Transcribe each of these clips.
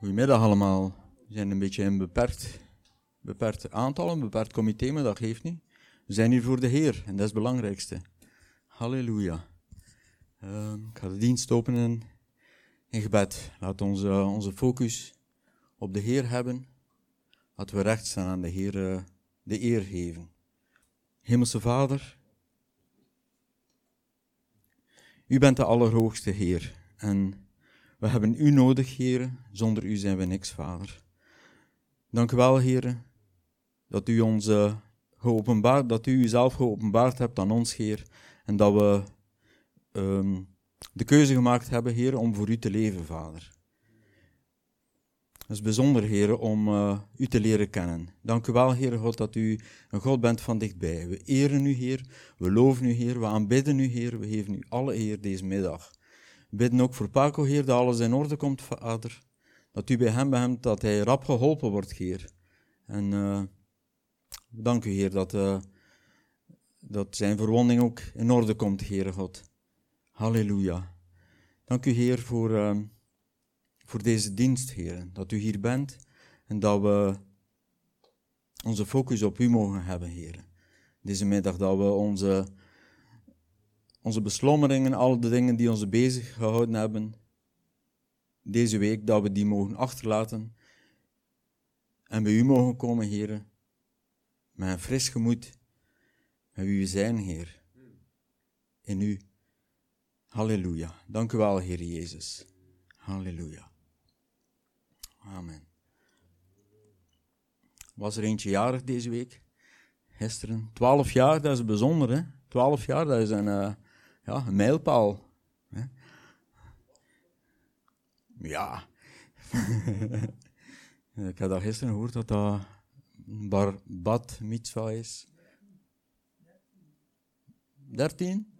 Goedemiddag allemaal. We zijn een beetje een beperkt, beperkt aantal, een beperkt comité, maar dat geeft niet. We zijn hier voor de Heer en dat is het belangrijkste. Halleluja. Ehm, ik ga de dienst openen in gebed. Laat onze, onze focus op de Heer hebben. Laten we recht staan aan de Heer eh, de eer geven. Hemelse Vader, U bent de Allerhoogste Heer en we hebben U nodig, Heer. Zonder U zijn we niks, Vader. Dank u wel, Heer, dat U ons uh, geopenbaard, dat U uzelf geopenbaard hebt aan ons, Heer, en dat we um, de keuze gemaakt hebben, Heer, om voor U te leven, Vader. Het is bijzonder, Heer, om uh, U te leren kennen. Dank u wel, Heer God, dat U een God bent van dichtbij. We eren U, Heer. We loven U, Heer. We aanbidden U, Heer. We geven U alle eer deze middag. Bidden ook voor Paco, Heer, dat alles in orde komt, Vader. Dat U bij hem bent, dat hij rap geholpen wordt, Heer. En uh, dank U, Heer, dat, uh, dat zijn verwonding ook in orde komt, Heer God. Halleluja. Dank U, Heer, voor... Uh, voor deze dienst, Heer. Dat u hier bent en dat we onze focus op u mogen hebben, Heer. Deze middag dat we onze, onze beslommeringen, alle de dingen die ons bezig gehouden hebben, deze week, dat we die mogen achterlaten en bij u mogen komen, Heer. Met een fris gemoed, met wie we zijn, Heer. In u. Halleluja. Dank u wel, Heer Jezus. Halleluja. Amen. Was er eentje jarig deze week? Gisteren. Twaalf jaar, dat is bijzonder, hè? Twaalf jaar, dat is een, uh, ja, een mijlpaal. Hè? Ja. Ik had dat gisteren gehoord dat dat een bar bad mitzvah is. Dertien?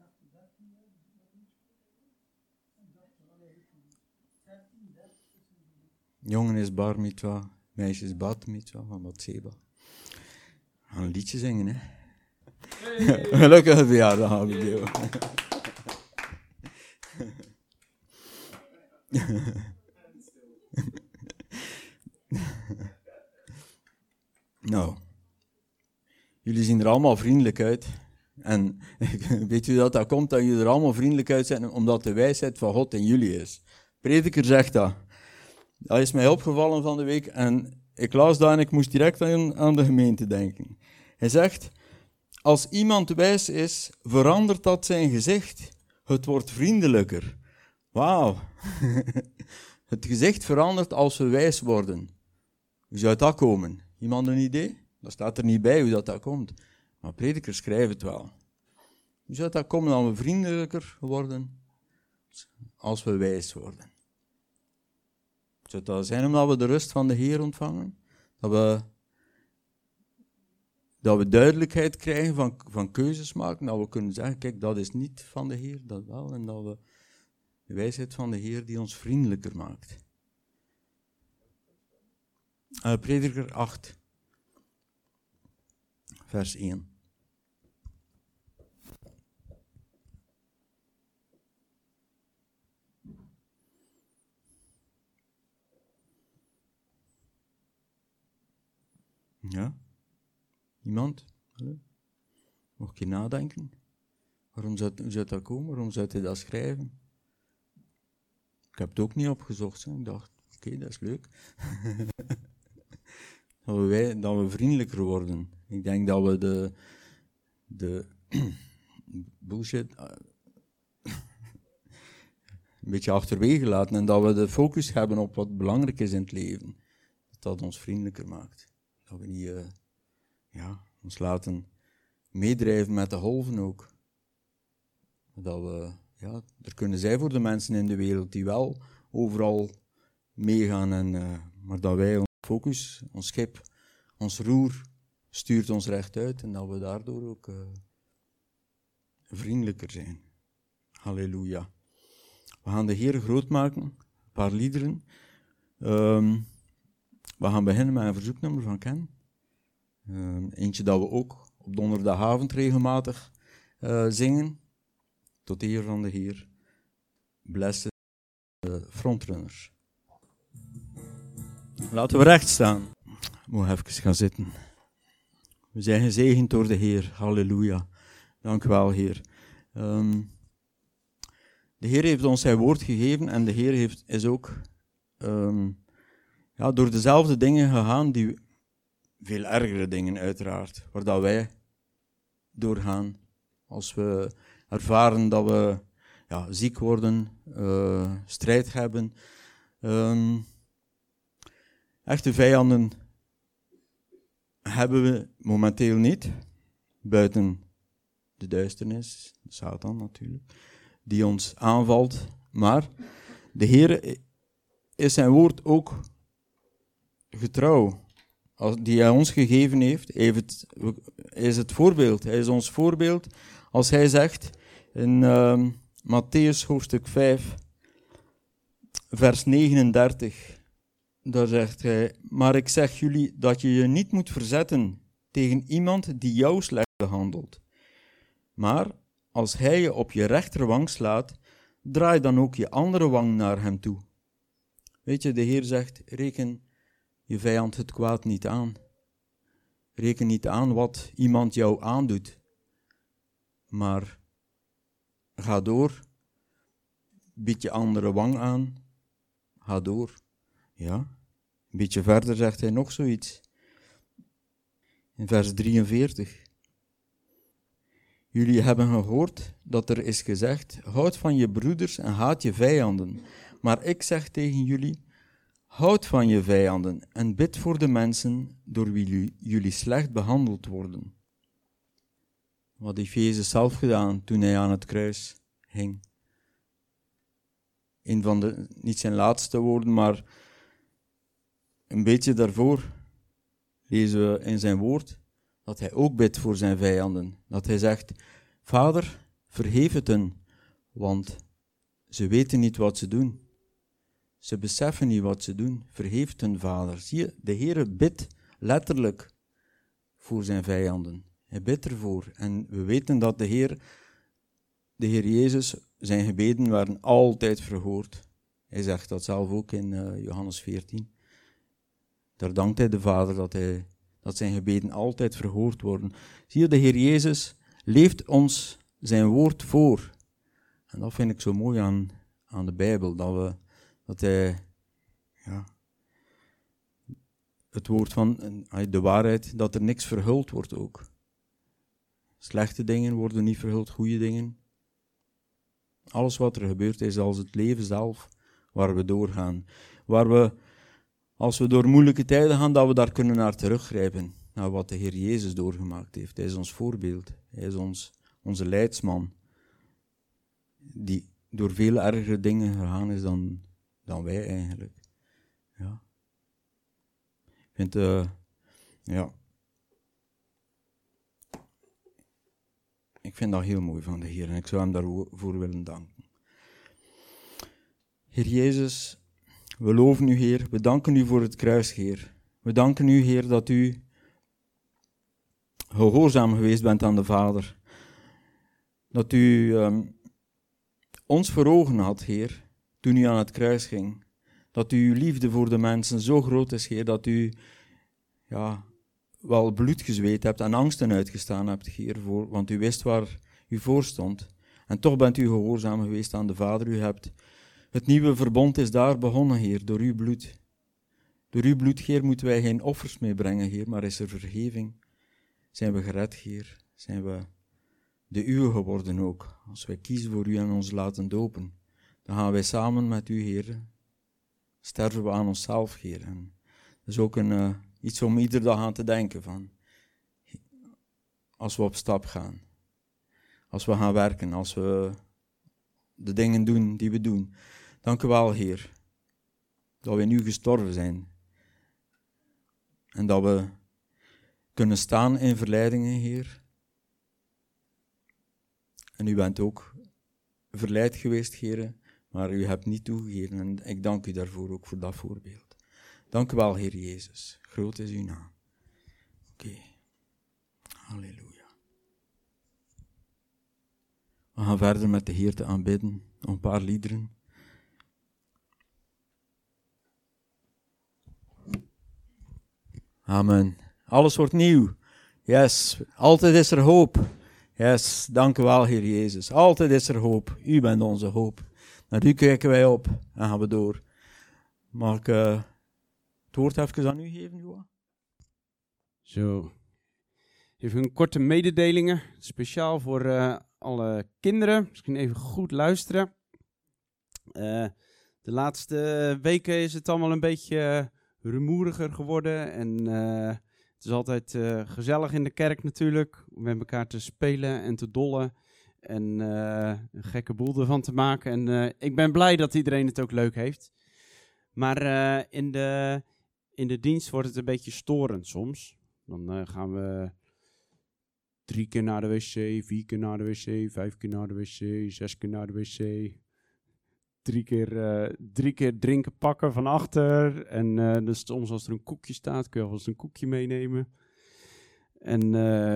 Jongen is bar mitzwa, meisje is bat mitzwa van Batseba. Gaan een liedje zingen, hè? Hey. Gelukkige verjaardag, Abigail. nou, jullie zien er allemaal vriendelijk uit. En weet u dat dat komt dat jullie er allemaal vriendelijk uit zijn, omdat de wijsheid van God in jullie is. Prediker zegt dat. Dat is mij opgevallen van de week en ik las dat en ik moest direct aan, aan de gemeente denken. Hij zegt, als iemand wijs is, verandert dat zijn gezicht. Het wordt vriendelijker. Wauw. Het gezicht verandert als we wijs worden. Hoe zou dat komen? Iemand een idee? Dat staat er niet bij hoe dat, dat komt. Maar predikers schrijven het wel. Hoe zou dat komen dat we vriendelijker worden als we wijs worden? Zou dat zijn omdat we de rust van de Heer ontvangen? Dat we, dat we duidelijkheid krijgen van, van keuzes maken? Dat we kunnen zeggen, kijk, dat is niet van de Heer, dat wel. En dat we de wijsheid van de Heer die ons vriendelijker maakt. Uh, Prediker 8, vers 1. Ja? Iemand? Hallo? Mocht je nadenken? Waarom zou, zou dat komen? Waarom zou hij dat schrijven? Heb het ook niet opgezocht. Hè. Ik dacht, oké, dat is leuk. dat, we wij, we vriendelijker worden. Ik denk dat we de, de bullshit uh, een beetje achterwege laten en dat we de focus hebben op wat belangrijk is in het leven. Dat dat ons vriendelijker maakt. Dat we niet uh, ja, ons laten meedrijven met de golven ook. Dat we, ja, er kunnen zij voor de mensen in de wereld die wel overal meegaan, en, uh, maar dat wij ons focus, ons schip, ons roer stuurt ons rechtuit en dat we daardoor ook uh, vriendelijker zijn. Halleluja. We gaan de Heer groot maken, een paar liederen. Um, we gaan beginnen met een verzoeknummer van Ken. Uh, eentje dat we ook op donderdagavond regelmatig uh, zingen. Tot eer van de Heer. Blessed uh, frontrunners. Laten we recht staan. Moet even gaan zitten. We zijn gezegend door de Heer. Halleluja. Dank u wel, Heer. Ehm, de Heer heeft ons zijn woord gegeven en de Heer heeft, is ook ehm, ja, door dezelfde dingen gegaan, die veel ergere dingen uiteraard, waar wij doorgaan. Als we ervaren dat we ja, ziek worden, uh, strijd hebben. Um, echte vijanden hebben we momenteel niet, buiten de duisternis, Satan natuurlijk, die ons aanvalt. Maar de Heer is zijn woord ook getrouw, die hij ons gegeven heeft. heeft is het voorbeeld, hij is ons voorbeeld als hij zegt in uh, Matthäus hoofdstuk 5, vers 39 daar zegt hij, maar ik zeg jullie dat je je niet moet verzetten tegen iemand die jou slecht behandelt. Maar als hij je op je rechterwang slaat, draai dan ook je andere wang naar hem toe. Weet je, de Heer zegt, reken je vijand het kwaad niet aan. Reken niet aan wat iemand jou aandoet. Maar ga door, bied je andere wang aan, ga door. Ja. Een beetje verder zegt hij nog zoiets. In vers 43. Jullie hebben gehoord dat er is gezegd: houd van je broeders en haat je vijanden. Maar ik zeg tegen jullie: houd van je vijanden en bid voor de mensen door wie jullie slecht behandeld worden. Wat heeft Jezus zelf gedaan toen hij aan het kruis hing? Een van de, niet zijn laatste woorden, maar een beetje daarvoor lezen we in zijn woord dat hij ook bidt voor zijn vijanden. Dat hij zegt: Vader, vergeef het hen, want ze weten niet wat ze doen. Ze beseffen niet wat ze doen. Vergeef hun, Vader. Zie je, de Heere bidt letterlijk voor zijn vijanden. Hij bidt ervoor. En we weten dat de Heer, de Heer Jezus, zijn gebeden waren altijd verhoord. Hij zegt dat zelf ook in uh, Johannes 14. Daar dankt hij de Vader dat, hij, dat zijn gebeden altijd verhoord worden. Zie je, de Heer Jezus leeft ons zijn woord voor. En dat vind ik zo mooi aan, aan de Bijbel, dat, we, dat hij ja, het woord van de waarheid, dat er niks verhuld wordt ook. Slechte dingen worden niet verhuld, goede dingen. Alles wat er gebeurt is als het leven zelf waar we doorgaan. Waar we als we door moeilijke tijden gaan, dat we daar kunnen naar teruggrijpen. Naar wat de Heer Jezus doorgemaakt heeft. Hij is ons voorbeeld. Hij is ons, onze leidsman. Die door veel ergere dingen gegaan is dan, dan wij eigenlijk. Ja. Ik vind, uh, ja. Ik vind dat heel mooi van de Heer en ik zou hem daarvoor willen danken. Heer Jezus, we loven u, Heer. We danken u voor het kruis, Heer. We danken u, Heer, dat u gehoorzaam geweest bent aan de Vader. Dat u um, ons voor ogen had, Heer, toen u aan het kruis ging. Dat uw liefde voor de mensen zo groot is, Heer, dat u ja, wel bloed gezweet hebt en angsten uitgestaan hebt, Heer, voor, want u wist waar u voor stond. En toch bent u gehoorzaam geweest aan de Vader. U hebt het nieuwe verbond is daar begonnen, Heer, door uw bloed. Door uw bloed, Heer, moeten wij geen offers meer brengen, Heer, maar is er vergeving. Zijn we gered, Heer? Zijn we de uwe geworden ook? Als wij kiezen voor u en ons laten dopen, dan gaan wij samen met u, Heer, sterven we aan onszelf, Heer. Dat is ook een, uh, iets om iedere dag aan te denken van. Als we op stap gaan, als we gaan werken, als we de dingen doen die we doen, Dank u wel, Heer, dat we nu gestorven zijn. En dat we kunnen staan in verleidingen, Heer. En u bent ook verleid geweest, Heer, maar u hebt niet toegegeven. En ik dank u daarvoor ook voor dat voorbeeld. Dank u wel, Heer Jezus. Groot is uw naam. Oké. Halleluja. We gaan verder met de Heer te aanbidden. Een paar liederen. Amen. Alles wordt nieuw. Yes. Altijd is er hoop. Yes. Dank u wel, Heer Jezus. Altijd is er hoop. U bent onze hoop. Naar u kijken wij op en gaan we door. Mag ik uh, het woord even aan u geven, Joa? Zo. Even een korte mededelingen. Speciaal voor uh, alle kinderen. Misschien even goed luisteren. Uh, de laatste weken is het allemaal een beetje rumoeriger geworden. En het is altijd gezellig in de kerk natuurlijk. Om met elkaar te spelen en te dollen. En een gekke boel ervan te maken. En ik ben blij dat iedereen het ook leuk heeft. Maar in, de, in de dienst wordt het een beetje storend soms. Dan gaan we drie keer naar de wc, vier keer naar de wc, vijf keer naar de wc, zes keer naar de wc drie keer, uh, drie keer drinken pakken van achter. En dus soms als er een koekje staat, kun je alvast een koekje meenemen. En,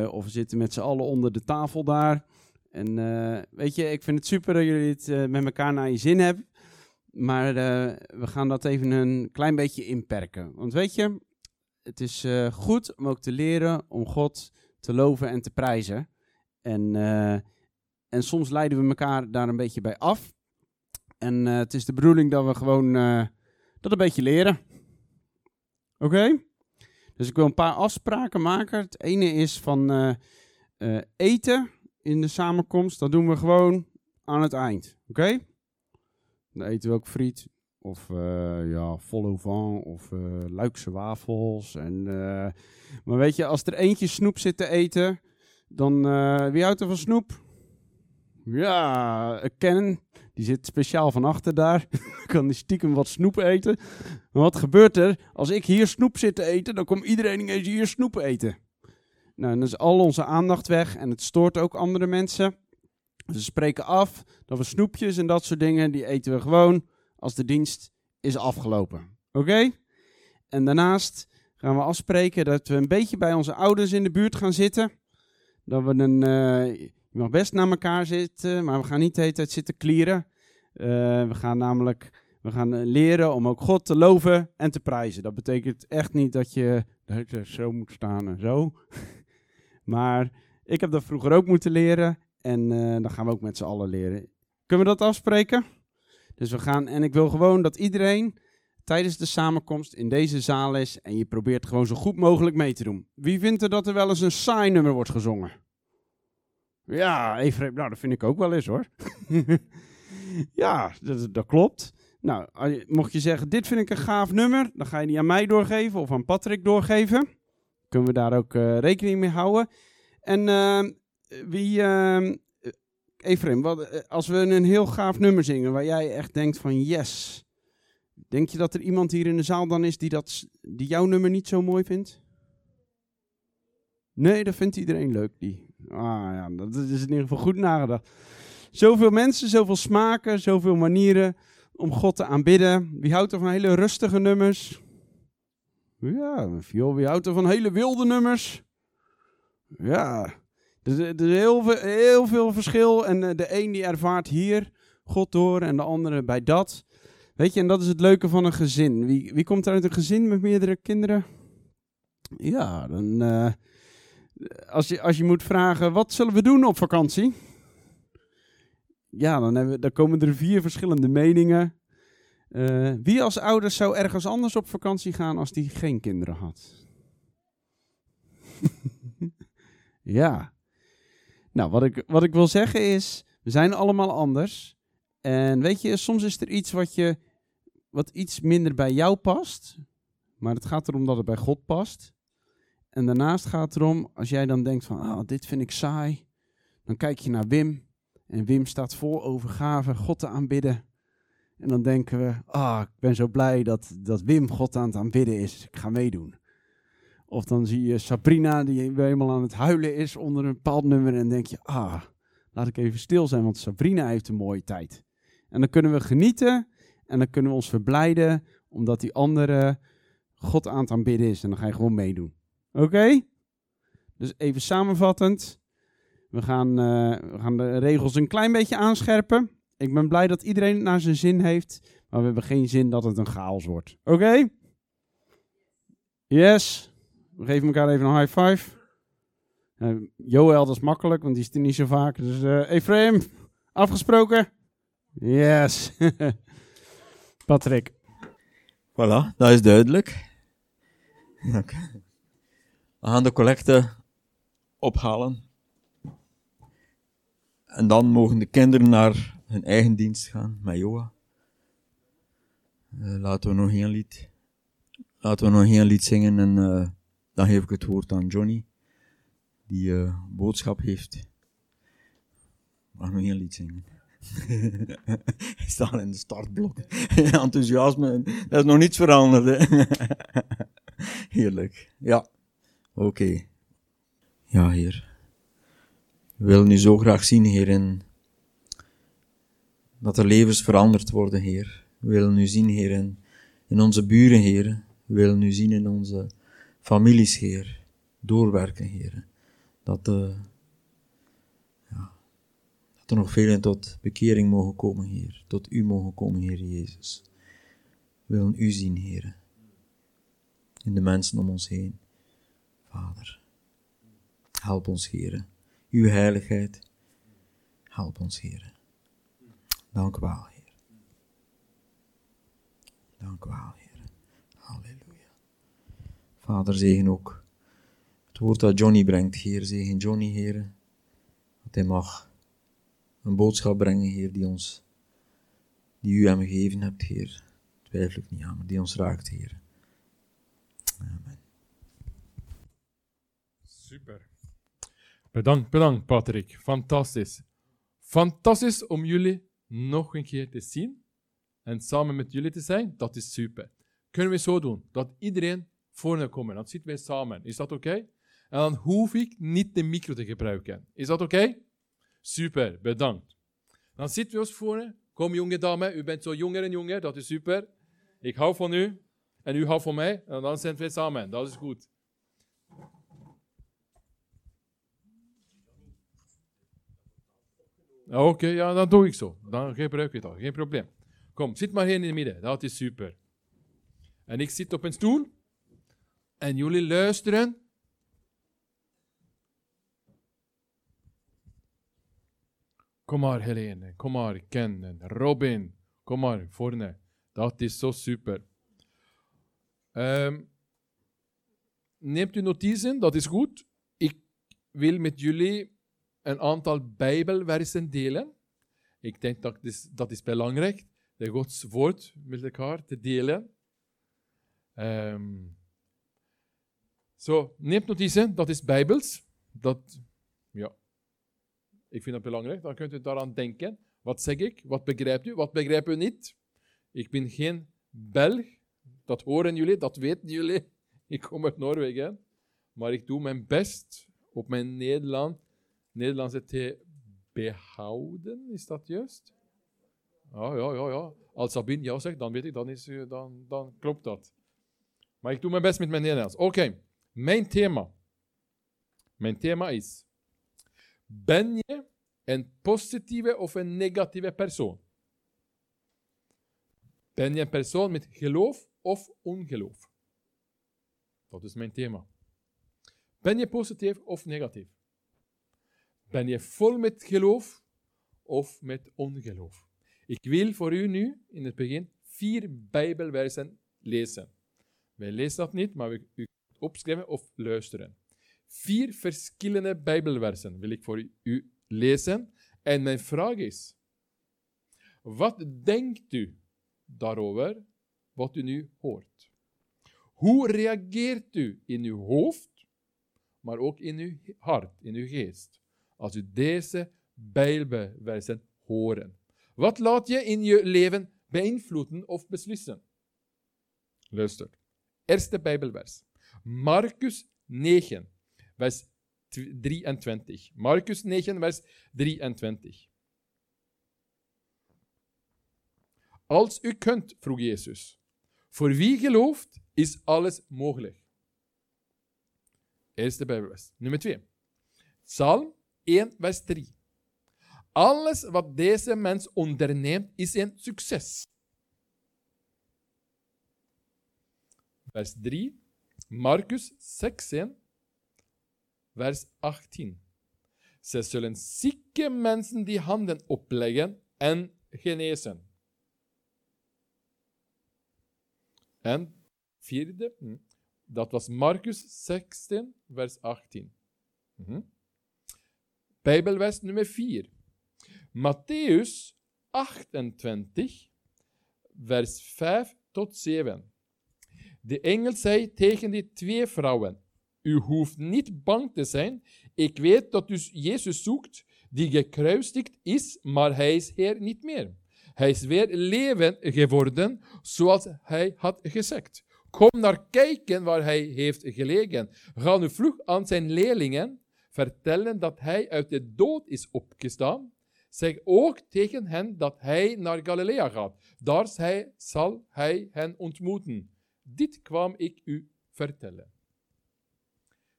of we zitten met z'n allen onder de tafel daar. En weet je, ik vind het super dat jullie het met elkaar naar je zin hebben. Maar we gaan dat even een klein beetje inperken. Want weet je, het is goed om ook te leren om God te loven en te prijzen. En, en soms leiden we elkaar daar een beetje bij af. En het is de bedoeling dat we gewoon dat een beetje leren. Oké? Dus ik wil een paar afspraken maken. Het ene is van eten in de samenkomst. Dat doen we gewoon aan het eind. Oké? Dan eten we ook friet. Of ja, vol au vent. Of Luikse wafels. En, maar weet je, als er eentje snoep zit te eten. Dan, wie houdt er van snoep? Ja, Ken, die zit speciaal van achter daar. kan die stiekem wat snoep eten. Maar wat gebeurt er? Als ik hier snoep zit te eten, dan komt iedereen ineens hier snoep eten. Nou, dan is al onze aandacht weg en het stoort ook andere mensen. We spreken af dat we snoepjes en dat soort dingen, die eten we gewoon als de dienst is afgelopen. Oké? En daarnaast gaan we afspreken dat we een beetje bij onze ouders in de buurt gaan zitten. Dat we een... Uh, je mag best naar elkaar zitten, maar we gaan niet de hele tijd zitten klieren. Uh, we gaan namelijk we gaan eh, leren om ook God te loven en te prijzen. Dat betekent echt niet dat je zo moet staan en zo. maar ik heb dat vroeger ook moeten leren en uh, dan gaan we ook met z'n allen leren. Kunnen we dat afspreken? Dus we gaan, en ik wil gewoon dat iedereen tijdens de samenkomst in deze zaal is en je probeert gewoon zo goed mogelijk mee te doen. Wie vindt er dat er wel eens een saai nummer wordt gezongen? Ja, even, nou dat vind ik ook wel eens hoor. ja, dat, dat, klopt. Nou, mocht je zeggen, dit vind ik een gaaf nummer, dan ga je die aan mij doorgeven of aan Patrick doorgeven. Kunnen we daar ook uh, rekening mee houden. En uh, wie, uh, Efraim, wat, eh, als we een heel gaaf nummer zingen waar jij echt denkt van yes. Denk je dat er iemand hier in de zaal dan is die, dat, die jouw nummer niet zo mooi vindt? Nee, dat vindt iedereen leuk. Die. Ah ja, dat is in ieder geval goed nagedacht. Zoveel mensen, zoveel smaken, zoveel manieren om God te aanbidden. Wie houdt er van hele rustige nummers? Ja, wie houdt er van hele wilde nummers? Ja, er, er is heel veel, heel veel verschil. En eh, de een die ervaart hier God door en de andere bij dat. Weet je, en dat is het leuke van een gezin. Wie, wie komt er uit een gezin met meerdere kinderen? Ja, dan... Uh, als je, als je moet vragen, wat zullen we doen op vakantie? Ja, dan, hebben dan komen er vier verschillende meningen. Uh, wie als ouders zou ergens anders op vakantie gaan als die geen kinderen had? ja. Nou, wat ik, wat ik wil zeggen is, we zijn allemaal anders. En weet je, soms is er iets wat, je, wat iets minder bij jou past. Maar het gaat erom dat het bij God past. En daarnaast gaat het erom, als jij dan denkt van, ah, dit vind ik saai, dan kijk je naar Wim. En Wim staat vol overgave God te aanbidden. En dan denken we, ah, ik ben zo blij dat, dat Wim God aan het aanbidden is. Ik ga meedoen. Of dan zie je Sabrina die helemaal aan het huilen is onder een bepaald nummer. En denk je, ah, laat ik even stil zijn, want Sabrina heeft een mooie tijd. En dan kunnen we genieten en dan kunnen we ons verblijden, omdat die andere God aan het aanbidden is. En dan ga je gewoon meedoen. Oké? Dus even samenvattend. We gaan, uh, we gaan de regels een klein beetje aanscherpen. Ik ben blij dat iedereen het naar zijn zin heeft. Maar we hebben geen zin dat het een chaos wordt. Oké? Yes. We geven elkaar even een high five. Uh, Joël, dat is makkelijk, want die is er niet zo vaak. Dus uh, Ephraim, afgesproken? Yes. Patrick. Voilà, dat is duidelijk. Okay. We gaan de collecte ophalen. En dan mogen de kinderen naar hun eigen dienst gaan met Joa. Uh, laten we nog één lied. Laten we nog één lied zingen en dan geef ik het woord aan Johnny, die uh, boodschap heeft. Mag nog één lied zingen. Hij staat in de startblok. Enthousiasme, dat is nog niets veranderd. Heerlijk. Ja, oké. Ja, Heer. We willen u zo graag zien, Heer, in dat er levens veranderd worden, Heer. We willen u zien, Heer, in, onze buren, Heer. We willen u zien in onze families, Heer. Doorwerken, Heer. Dat, uh, ja, dat er nog velen tot bekering mogen komen, Heer. Tot u mogen komen, Heer Jezus. We willen u zien, Heer. In de mensen om ons heen. Vader. Help ons, Heer. Uw heiligheid. Help ons, Heer. Dank u wel, Heer. Dank u wel, Heer. Vader, zegen ook het woord dat Johnny brengt, Heer. Zegen Johnny, Heer. Dat hij mag een boodschap brengen, Heer, die ons, die u hem gegeven hebt, Heer. Twijfel ik niet aan, maar die ons raakt, Heer. Amen. Super. Bedankt, bedankt Patrick. Fantastisch. Fantastisch om jullie nog een keer te zien en samen met jullie te zijn. Dat is super. Kunnen we zo doen dat iedereen voor komt. Dan zitten wij samen. Is dat oké? En dan hoef ik niet de micro te gebruiken. Is dat oké? Okay? Super, bedankt. Dan zitten we ons voor. Kom jonge dame, u bent zo jonger en jonger, dat is super. Ik hou van u en u houdt van mij. En dan zijn we samen, dat is goed. Oké, okay, ja, dan doe ik zo. Dan gebruik ik dat, geen probleem. Kom, zit maar hier in het midden, dat is super. En ik zit op een stoel. En jullie luisteren. Kom maar, Helene. Kom maar, Ken. Robin. Kom maar, voorne. Dat is zo super. Um, neemt u notities, dat is goed. Ik wil met jullie een aantal Bijbelversen delen. Ik denk dat is, dat is belangrijk, de Gods woord met elkaar te delen. Um, zo, neemt notitie, dat is Bijbels. Dat, ja, ik vind dat belangrijk. Dan kunt u daaraan denken. Wat zeg ik? Wat begrijpt u? Wat begrijpt u niet? Ik ben geen Belg. Dat horen jullie, dat weten jullie. Ik kom uit Noorwegen. Maar ik doe mijn best op mijn Nederland Nederlandse te behouden, is dat juist? Ja, ja, ja, ja. Als Sabine jou zegt, dan weet ik, dan, is, dan, dan klopt dat. Maar ik doe mijn best met mijn Nederlands. Oké, mijn thema. Mijn thema is, ben je een positieve of een negatieve persoon? Ben je een persoon met geloof of ongeloof? Dat is mijn thema. Ben je positief of negatief? Ben je vol met geloof of met ongeloof? Ik wil voor u nu in het begin vier Bijbelversen lezen. Wij lezen dat niet, maar u opschrijven of luisteren. Vier verschillende Bijbelversen wil ik voor u lezen. En mijn vraag is: wat denkt u daarover wat u nu hoort? Hoe reageert u in uw hoofd, maar ook in uw hart, in uw geest? als u deze Bijbelversen horen? Wat laat je in je leven beïnvloeden of beslissen? Luister. Eerste Bijbelvers. Marcus 9, vers 23. Marcus 9, vers 23. Als u kunt, vroeg Jezus, voor wie gelooft, is alles mogelijk. Eerste Bijbelvers. Nummer 2. Psalm 1, vers 3. Alles wat deze mens onderneemt, is een succes. Vers 3. Marcus 16, vers 18. Ze zullen zieke mensen die handen opleggen en genezen. En vierde, hm, dat was Marcus 16, vers 18. Mhm. Bijbelvers nummer 4. Matthäus 28, vers 5 tot 7. De engel zei tegen die twee vrouwen: U hoeft niet bang te zijn. Ik weet dat u Jezus zoekt, die gekruisigd is, maar hij is hier niet meer. Hij is weer leven geworden, zoals hij had gezegd. Kom naar kijken waar hij heeft gelegen. Ga nu vlug aan zijn leerlingen vertellen dat hij uit de dood is opgestaan. Zeg ook tegen hen dat hij naar Galilea gaat. Daar zal hij hen ontmoeten. Dit kwam ik u vertellen.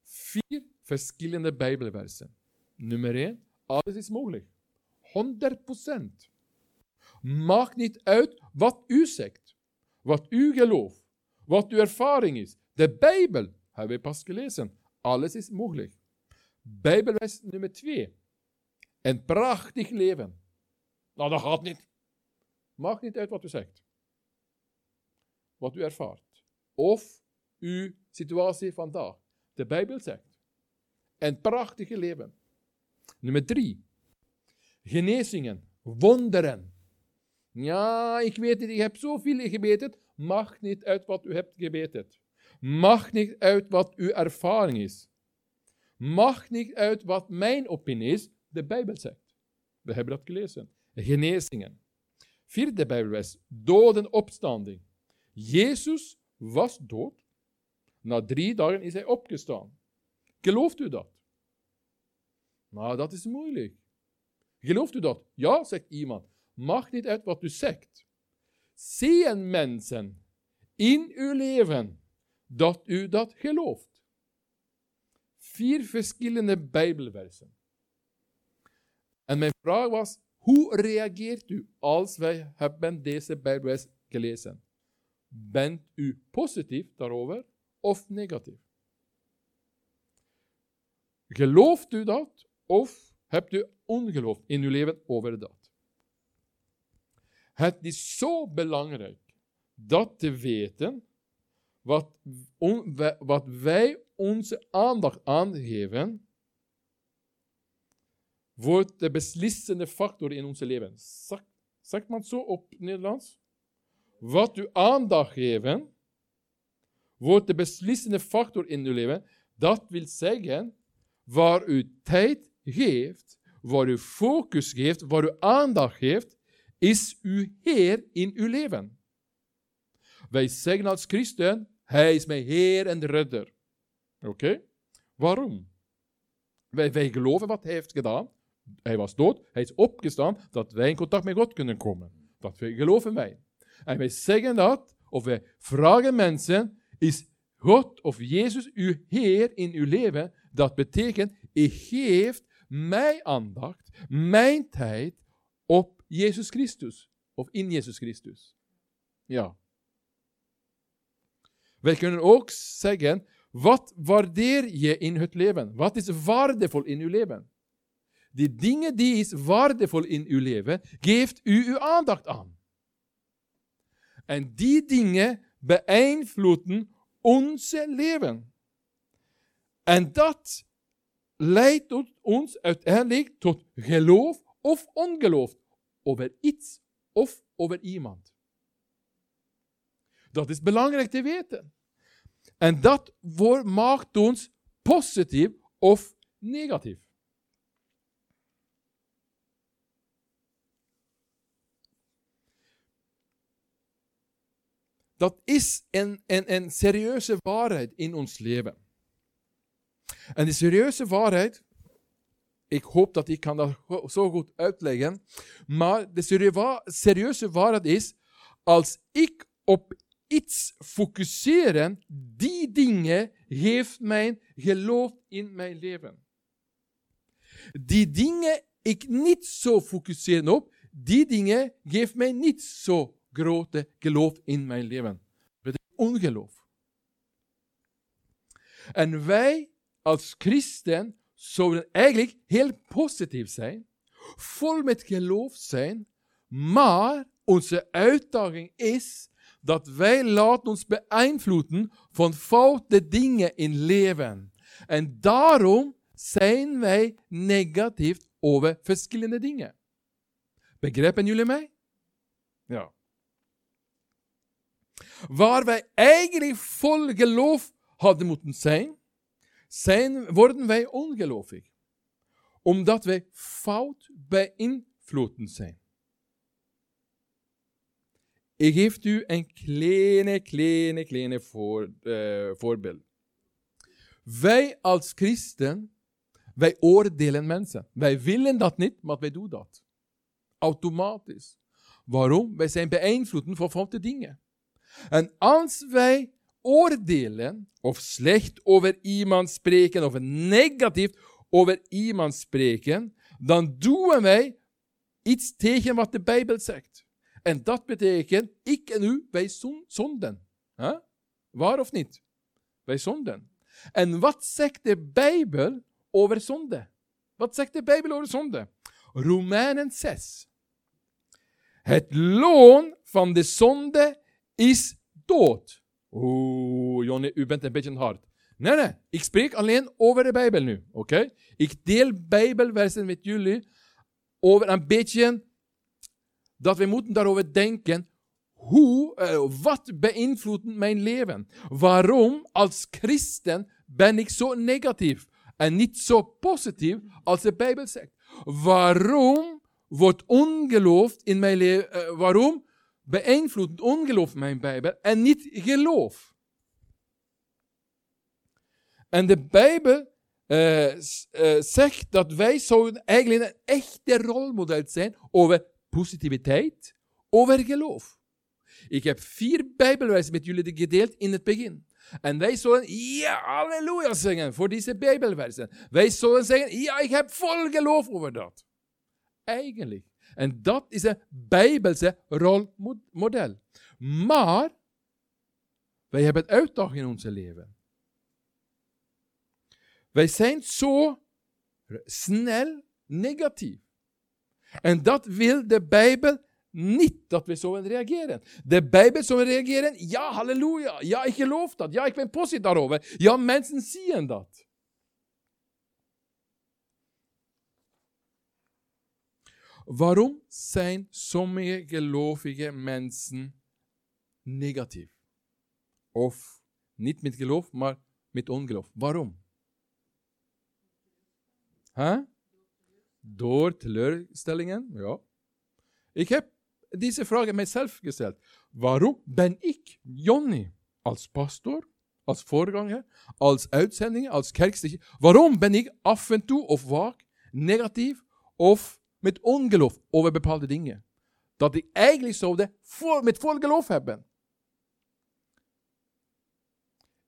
Vier verschillende Bijbelversen. Nummer 1. Alles is mogelijk. 100%. Maakt niet uit wat u zegt, wat u gelooft, wat uw ervaring is. De Bijbel hebben we pas gelezen. Alles is mogelijk. Bijbelvers nummer 2. Een prachtig leven. Nou, dat gaat niet. Maakt niet uit wat u zegt. Wat u ervaart. Of uw situatie vandaag. De Bijbel zegt. Een prachtig leven. Nummer drie. Genezingen. Wonderen. Ja, ik weet het, ik heb zoveel gebeten. Mag niet uit wat u hebt gebeten. Mag niet uit wat uw ervaring is. Mag niet uit wat mijn opinie is. De Bijbel zegt. We hebben dat gelezen. Genezingen. Vierde Bijbelvers. Doden opstanding. Jezus was dood. Na drie dagen is hij opgestaan. Gelooft u dat? Nou, dat is moeilijk. Gelooft u dat? Ja, zegt iemand. Mag niet uit wat u zegt. Zien mensen in uw leven dat u dat gelooft? Vier verschillende Bijbelversen. En mijn vraag was, hoe reageert u als wij hebben deze Bijbelvers gelezen? Bent u positief daarover of negatief? Gelooft u dat of hebt u ongeloof in uw leven over dat? Het is zo belangrijk dat te weten wat, wat wij onze aandacht aangeven, wordt de beslissende factor in ons leven. Zegt man het zo op Nederlands? Wat u aandacht geven, wordt de beslissende factor in uw leven. Dat wil zeggen, waar u tijd geeft, waar u focus geeft, waar u aandacht geeft, is uw Heer in uw leven. Wij zeggen als christen, Hij is mijn Heer en Redder. Oké? Waarom? Wij, wij geloven wat Hij heeft gedaan. Hij was dood, Hij is opgestaan, dat wij in contact met God kunnen komen. Dat geloven wij. En wij zeggen dat, of wij vragen mensen, is God of Jezus uw Heer in uw leven? Dat betekent, ik geef mijn aandacht, mijn tijd op Jezus Christus. Of in Jezus Christus. Ja. Wij kunnen ook zeggen, wat waardeer je in het leven? Wat is waardevol in uw leven? Die dingen die is waardevol in uw leven, geeft u uw aandacht aan. En die dingen beïnvloeden ons leven. En dat leidt tot ons uiteindelijk tot geloof of ongeloof over iets of over iemand. Dat is belangrijk te weten. En dat maakt ons positief of negatief. Dat is een, een, een serieuze waarheid in ons leven. En die serieuze waarheid, ik hoop dat ik kan dat zo goed uitleggen, maar de serieuze waarheid is, als ik op iets focuseer, die dingen geeft mijn geloof in mijn leven. Die dingen ik niet zo focuseer op, die dingen geeft mij niet zo grote geloof in mijn leven. Is ongeloof. En wij als christen zouden eigenlijk heel positief zijn, vol met geloof zijn, maar onze uitdaging is dat wij laten ons beïnvloeden van foute dingen in leven. En daarom zijn wij negatief over verschillende dingen. Begrijpen jullie mij? Ja. Waar wij eigenlijk vol geloof hadden moeten zijn, zijn worden wij ongelovig. Omdat wij fout beïnvloeden zijn. Ik geef u een kleine, kleine, kleine voor, uh, voorbeeld. Wij als christen, wij oordelen mensen. Wij willen dat niet, maar wij doen dat. Automatisch. Waarom? Wij zijn beïnvloed van foute dingen. En als wij oordelen, of slecht over iemand spreken, of negatief over iemand spreken, dan doen wij iets tegen wat de Bijbel zegt. En dat betekent, ik en u, wij zonden. Huh? Waar of niet? Wij zonden. En wat zegt de Bijbel over zonde? Wat zegt de Bijbel over zonde? Romeinen 6. Het loon van de zonde is dood. Oeh, Jonny, u bent een beetje hard. Nee, nee, ik spreek alleen over de Bijbel nu, oké? Ik deel Bijbelversen met jullie over een beetje dat we moeten daarover denken. Hoe, uh, wat beïnvloedt mijn leven? Waarom als christen ben ik zo negatief en niet zo positief als de Bijbel zegt? Waarom wordt ongeloof in mijn leven, uh, waarom beïnvloedt ongeloof mijn Bijbel en niet geloof? En de Bijbel uh, uh, zegt dat wij zouden eigenlijk een echte rolmodel zijn over positiviteit, over geloof. Ik heb vier Bijbelwijzen met jullie gedeeld in het begin. En wij zullen ja, halleluja zingen voor deze Bijbelversen. Wij zullen zeggen, ja, ik heb vol geloof over dat. Eigenlijk. En dat is een Bijbelse rolmodel. Maar, wij hebben het uitdaging in ons leven. Wij zijn zo snel negatief. En dat wil de Bijbel niet dat we zo reageren. De Bijbel zou reageren, ja, halleluja, ja, ik geloof dat, ja, ik ben positief daarover. Ja, mensen zien dat. Waarom zijn sommige gelovige mensen negatief? Of niet met geloof, maar met ongeloof. Waarom? Door teleurstellingen, ja. Ik heb deze vraag mijzelf gesteld. Waarom ben ik, Jonny, als pastor, als voorganger, als uitzending, als kerkstichter, waarom ben ik af en toe of vaak negatief of met ongeloof over bepaalde dingen? Dat ik eigenlijk zou voor, met vol geloof hebben.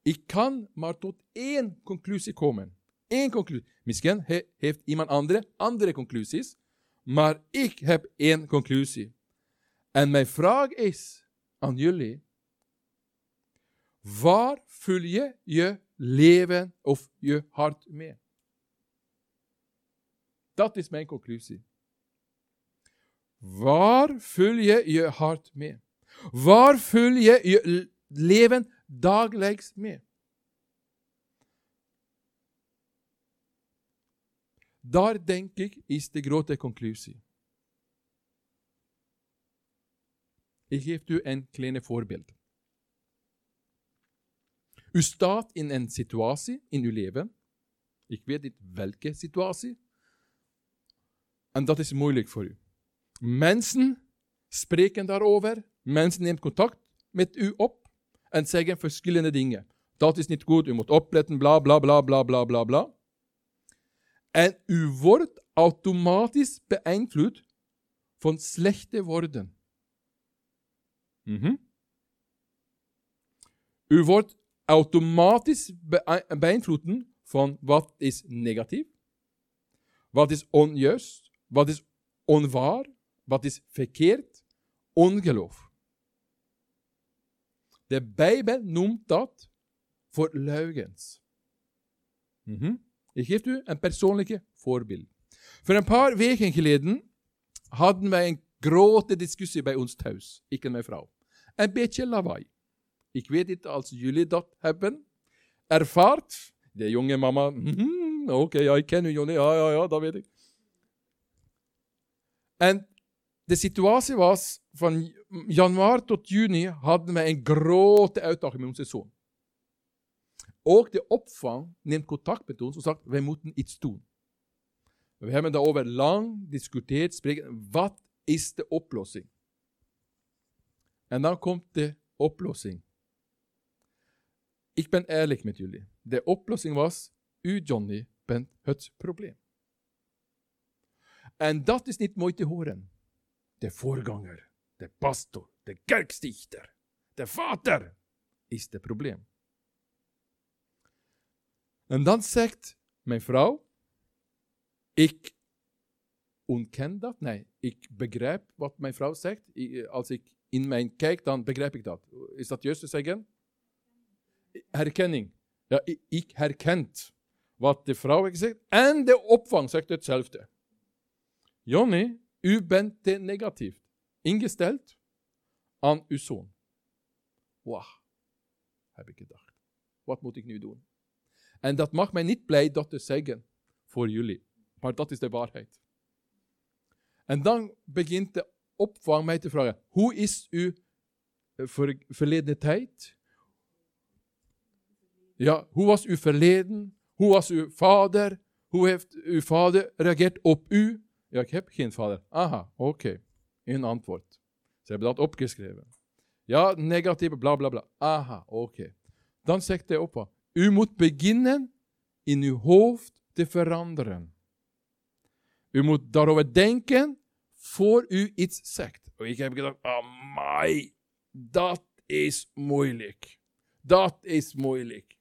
Ik kan maar tot één conclusie komen. Eén conclusie. Misschien heeft iemand andere andere conclusies, maar ik heb één conclusie. En mijn vraag is aan jullie: waar vul je je leven of je hart mee? Dat is mijn conclusie. Waar vul je je hart mee? Waar vul je je leven dagelijks mee? Daar denk ik is de grote conclusie. Ik geef u een kleine voorbeeld. U staat in een situatie in uw leven. Ik weet niet welke situatie. En dat is moeilijk voor u. Mensen spreken daarover. Mensen nemen contact met u op en zeggen verschillende dingen. Dat is niet goed, u moet opletten, bla bla bla bla bla bla bla. En u wordt automatisch beïnvloed van slechte woorden. Mm U wordt automatisch beïnvloed van wat is negatief, wat is onjuist, wat is onwaar, wat is verkeerd, ongeloof. De Bijbel noemt dat voor leugens. Mhm. Ik geef u een persoonlijke voorbeeld. Voor een paar weken geleden hadden wij een grote discussie bij ons thuis, ik en mijn vrouw. Een beetje lawaai. Ik weet niet als jullie dat hebben ervaard. De jonge mama, "Mhm, oké, ja, ik ken u, Jonny, ja, ja, ja, dat weet ik. En de situatie was, van januari tot juni hadden wij een grote uitdaging met onze zoon. Ook de opvang neemt contact met ons en zegt, wij moeten iets doen. We hebben daarover lang gediscuteerd, spreken, wat is de oplossing? En dan komt de oplossing. Ik ben eerlijk met jullie. De oplossing was, u Johnny bent het probleem. En dat is niet mooi te horen. De voorganger, de pastor, de kerkstichter, de vader is het probleem. En dan zegt mijn vrouw, ik ontken dat. Nee, ik begrijp wat mijn vrouw zegt. I- Als ik in mijn kijk, dan begrijp ik dat. Is dat juist te zeggen? Herkenning. Ja, ik, herkent wat de vrouw heeft gezegd. En de opvang zegt hetzelfde. Jonny, u bent te negatief ingesteld aan uw zoon. Wauw, heb ik gedacht. Wat moet ik nu doen? En dat mag mij niet blij dat te zeggen voor jullie. Maar dat is de waarheid. En dan begint de opvang mij te vragen: hoe is uw eh, ver- verleden tijd? Ja, hoe was uw verleden? Hoe was uw vader? Hoe heeft uw vader reageerd op u? Ja, ik heb geen vader. Aha, oké. Een antwoord. Ze hebben dat opgeschreven. Ja, negatieve, bla bla bla. Aha, oké. Dan zegt de opvang: u moet beginnen in uw hoofd te veranderen. U moet daarover denken voor u iets zegt. Ik heb gedacht, amai, dat is moeilijk. Dat is moeilijk.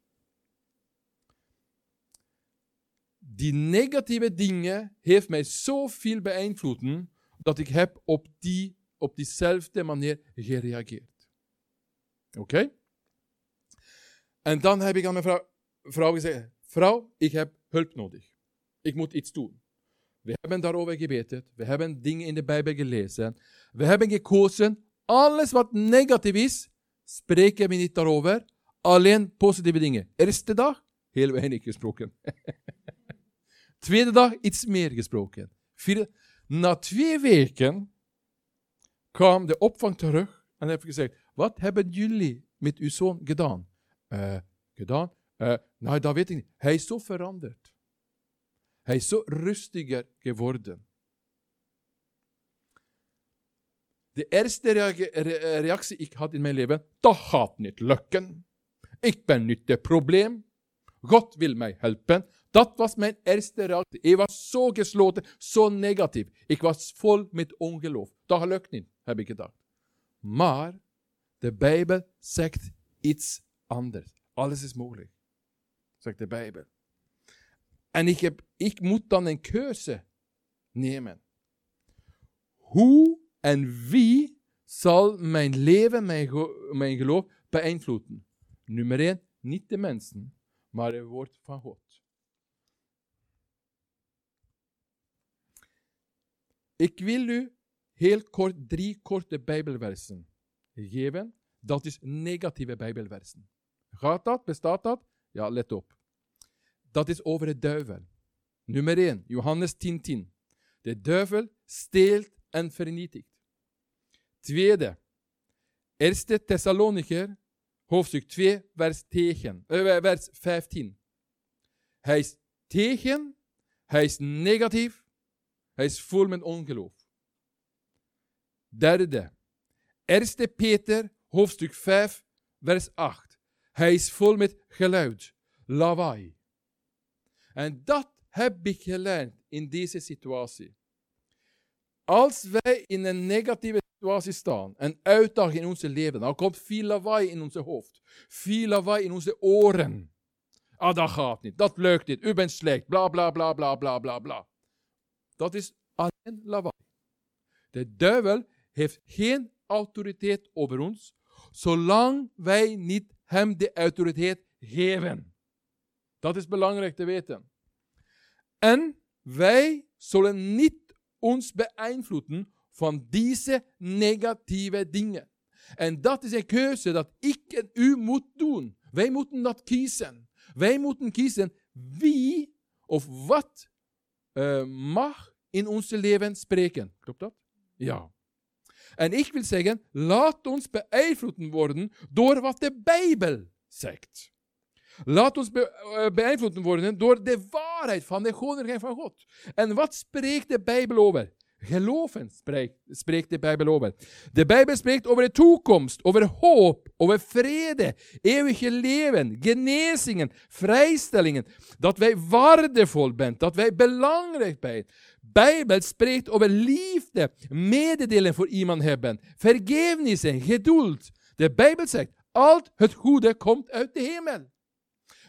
Die negatieve dingen heeft mij zoveel beïnvloed dat ik heb op, die, op diezelfde manier gereageerd. Oké? En dan heb ik aan mijn vrouw, vrouw gezegd, vrouw, ik heb hulp nodig. Ik moet iets doen. We hebben daarover gebeten. We hebben dingen in de Bijbel gelezen. We hebben gekozen. Alles wat negatief is, spreken we niet daarover. Alleen positieve dingen. Eerste dag, heel weinig gesproken. Tweede dag, iets meer gesproken. Na twee weken kwam de opvang terug en heb gezegd, wat hebben jullie met uw zoon gedaan? Eh, gedaan? Eh, nou, dat weet ik niet. Hij is zo veranderd. Hij is zo rustiger geworden. De eerste reactie ik had in mijn leven, dat gaat niet lukken. Ik ben niet het probleem. God wil mij helpen. Dat was mijn eerste reactie. Ik was zo gesloten, zo negatief. Ik was vol met ongeloof. Dat lukt niet, heb ik gedacht. Maar de Bijbel zegt iets anders. Alles is mogelijk, zegt de Bijbel. En ik, heb, ik moet dan een keuze nemen. Hoe en wie zal mijn leven, mijn, mijn geloof beïnvloeden? Nummer één, niet de mensen, maar het woord van God. Ik wil u heel kort drie korte Bijbelversen geven. Dat is negatieve Bijbelversen. Gaat dat? Bestaat dat? Ja, let op. Dat is over de duivel. Nummer 1, Johannes 10:10. 10. De duivel steelt en vernietigt. Tweede, 1 Thessalonicher, hoofdstuk 2, vers, tegen, eh, vers 15. Hij is tegen, hij is negatief, hij is vol met ongeloof. Derde, 1 Peter, hoofdstuk 5, vers 8. Hij is vol met geluid, lawaai. En dat heb ik geleerd in deze situatie. Als wij in een negatieve situatie staan, een uitdaging in ons leven, dan komt veel lawaai in ons hoofd, veel lawaai in onze oren. Ah, dat gaat niet, dat lukt niet, u bent slecht, bla bla bla bla bla bla bla. Dat is alleen lawaai. De duivel heeft geen autoriteit over ons, zolang wij niet hem de autoriteit geven. Dat is belangrijk te weten. En wij zullen niet ons beïnvloeden van deze negatieve dingen. En dat is een keuze dat ik en u moet doen. Wij moeten dat kiezen. Wij moeten kiezen wie of wat uh, mag in ons leven spreken. Klopt dat? Ja. En ik wil zeggen, laat ons beïnvloeden worden door wat de Bijbel zegt. Laat ons be uh, beïnvloeden worden door de waarheid van de Koninkrijk van God. En wat spreekt de Bijbel over? Geloven spreekt, spreekt de Bijbel over. De Bijbel spreekt over de toekomst, over hoop, over vrede, eeuwige leven, genezingen, vrijstellingen. Dat wij waardevol zijn, dat wij belangrijk zijn. Bijbel spreekt over liefde, mededelen voor iemand hebben, vergevenis en geduld. De Bijbel zegt, al het goede komt uit de hemel.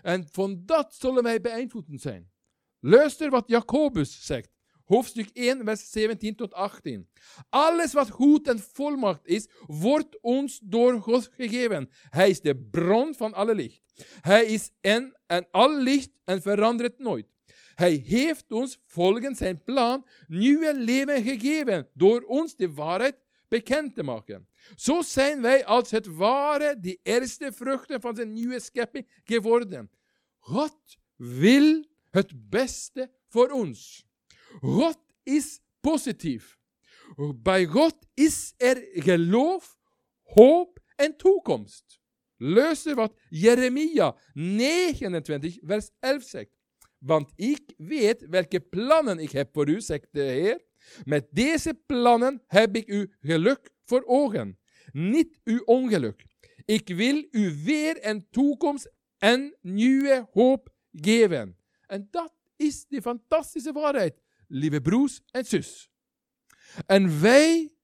En van dat zullen wij beïnvloeden zijn. Luister wat Jacobus zegt hoofdstuk 1, vers 17 tot 18. Alles wat goed en volmacht is, wordt ons door God gegeven. Hij is de bron van alle licht. Hij is en en al licht en verandert nooit. Hij heeft ons volgens zijn plan nieuwe leven gegeven door ons de waarheid bekend te maken. Zo zijn wij als het ware de eerste vruchten van zijn nieuwe schepping geworden. God wil het beste voor ons. God is positief. Bij God is er geloof, hoop en toekomst. Luister wat Jeremia 29, vers 11 zegt. Want ik weet welke plannen ik heb voor u, zegt de Heer. Met deze plannen heb ik u geluk voor ogen, niet uw ongeluk. Ik wil u weer een toekomst en nieuwe hoop geven. En dat is de fantastische waarheid lieve broers en zus. En wij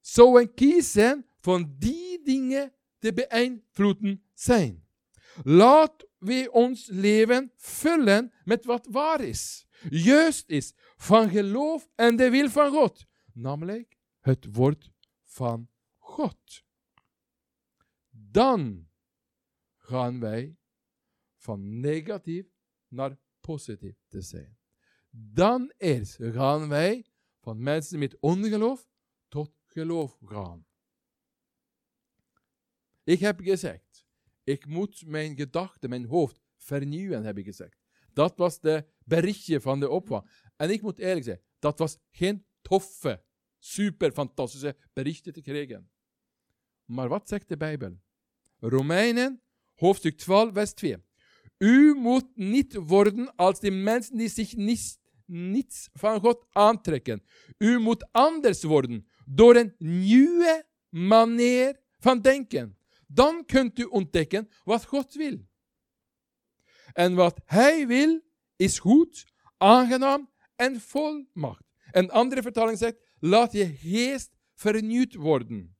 zouden kiezen van die dingen te beïnvloeden zijn. Laat we ons leven vullen met wat waar is, juist is, van geloof en de wil van God, namelijk het woord van God. Dan gaan wij van negatief naar positief te zijn dan eerst gaan wij van mensen met ongeloof tot geloof gaan. Ik heb gezegd, ik moet mijn gedachten, mijn hoofd vernieuwen, heb ik gezegd. Dat was de berichtje van de opvang. En ik moet eerlijk zijn, dat was geen toffe, super fantastische berichten te krijgen. Maar wat zegt de Bijbel? Romeinen, hoofdstuk 12, vers 2. U moet niet worden als die mensen die zich niet, niets van God aantrekken. U moet anders worden door een nieuwe manier van denken. Dan kunt u ontdekken wat God wil. En wat Hij wil is goed, aangenaam en volmacht. Een andere vertaling zegt: laat je geest vernieuwd worden.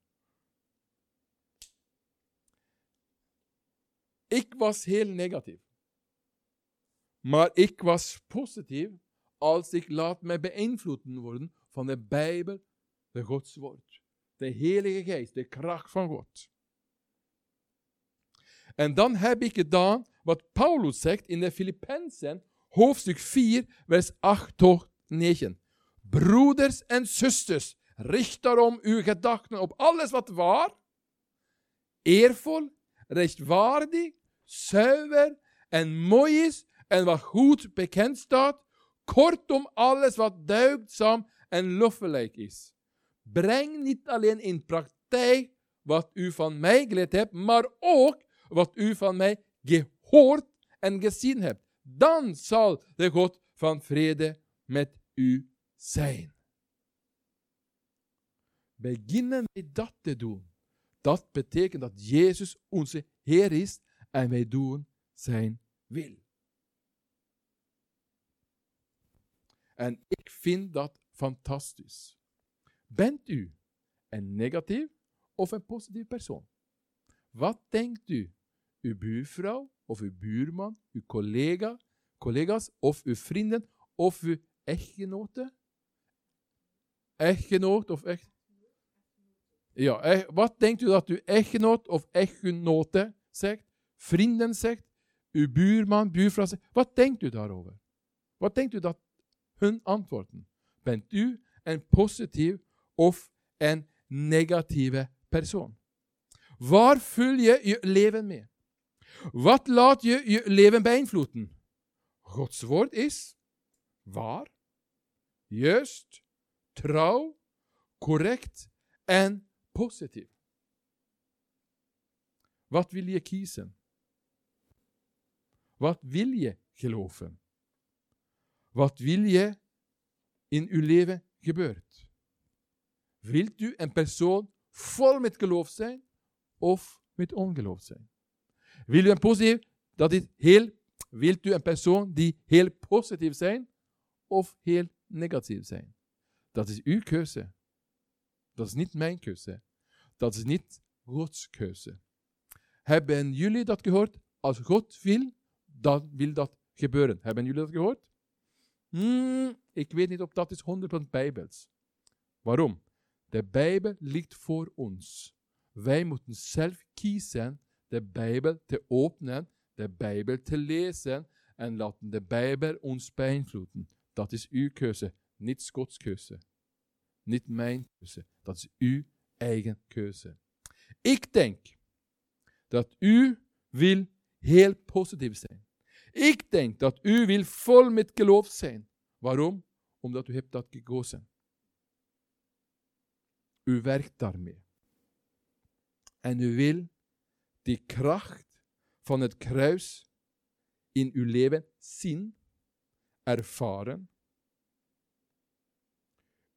Ik was heel negatief. Maar ik was positief als ik laat mij beïnvloeden worden van de Bijbel, de Godswoord. De Heilige Geest, de kracht van God. En dan heb ik gedaan wat Paulus zegt in de Filippenzen, hoofdstuk 4, vers 8 tot 9. Broeders en zusters, richt daarom uw gedachten op alles wat waar, eervol, rechtvaardig, zuiver en mooi is en wat goed bekend staat, kortom alles wat duidzaam en loffelijk is. Breng niet alleen in praktijk wat u van mij geleerd hebt, maar ook wat u van mij gehoord en gezien hebt. Dan zal de God van vrede met u zijn. Beginnen wij dat te doen. Dat betekent dat Jezus onze Heer is en wij doen zijn wil. En ik vind dat fantastisch. Bent u een negatief of een positief persoon? Wat denkt u? Uw buurvrouw of uw buurman, uw collega, collega's of uw vrienden of uw echtgenote? Echtgenoot of echt? Ja, wat denkt u dat uw echtgenoot of echtgenote zegt? Vrienden zegt? uw buurman, buurvrouw zegt, wat denkt u daarover? Wat denkt u dat hun antwoorden? Bent u een positief of een negatieve persoon? Waar vul je je leven mee? Wat laat je je leven beïnvloeden? Gods woord is waar, juist, trouw, correct en positief. Wat wil je kiezen? Wat wil je geloven? Wat wil je in uw leven gebeurt? Wilt u een persoon vol met geloof zijn of met ongeloof zijn? Wil u een positief, dat is heel, wilt u een persoon die heel positief zijn of heel negatief zijn? Dat is uw keuze. Dat is niet mijn keuze. Dat is niet Gods keuze. Hebben jullie dat gehoord? Als God wil, dan wil dat gebeuren. Hebben jullie dat gehoord? Hmm, ik weet niet of dat is 100% Bijbels. Waarom? De Bijbel ligt voor ons. Wij moeten zelf kiezen de Bijbel te openen, de Bijbel te lezen en laten de Bijbel ons beïnvloeden. Dat is uw keuze, niet Scots keuze. Niet mijn keuze. Dat is uw eigen keuze. Ik denk dat u wil heel positief zijn. Ik denk dat u wil vol met geloof zijn. Waarom? Omdat u hebt dat gekozen. U werkt daarmee. En u wil die kracht van het kruis in uw leven zien, ervaren.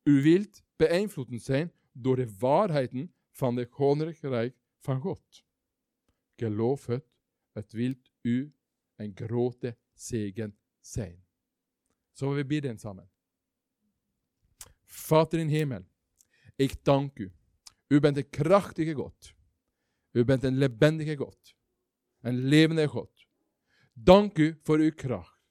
U wilt beïnvloed zijn door de waarheden van het koninkrijk van God. Geloof het, het wil u een grote zegen zijn. Zullen we bidden samen? Vader in hemel, ik dank u. U bent een krachtige God. U bent een lebendige God. Een levende God. Dank u voor uw kracht.